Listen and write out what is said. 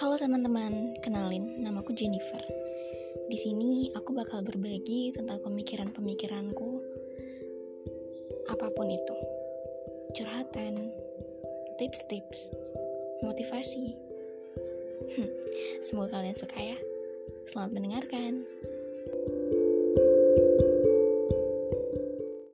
Halo teman-teman, kenalin, namaku Jennifer. Di sini aku bakal berbagi tentang pemikiran-pemikiranku, apa pun itu, curhatan, tips-tips, motivasi. Hmm, semoga kalian suka ya. Selamat mendengarkan.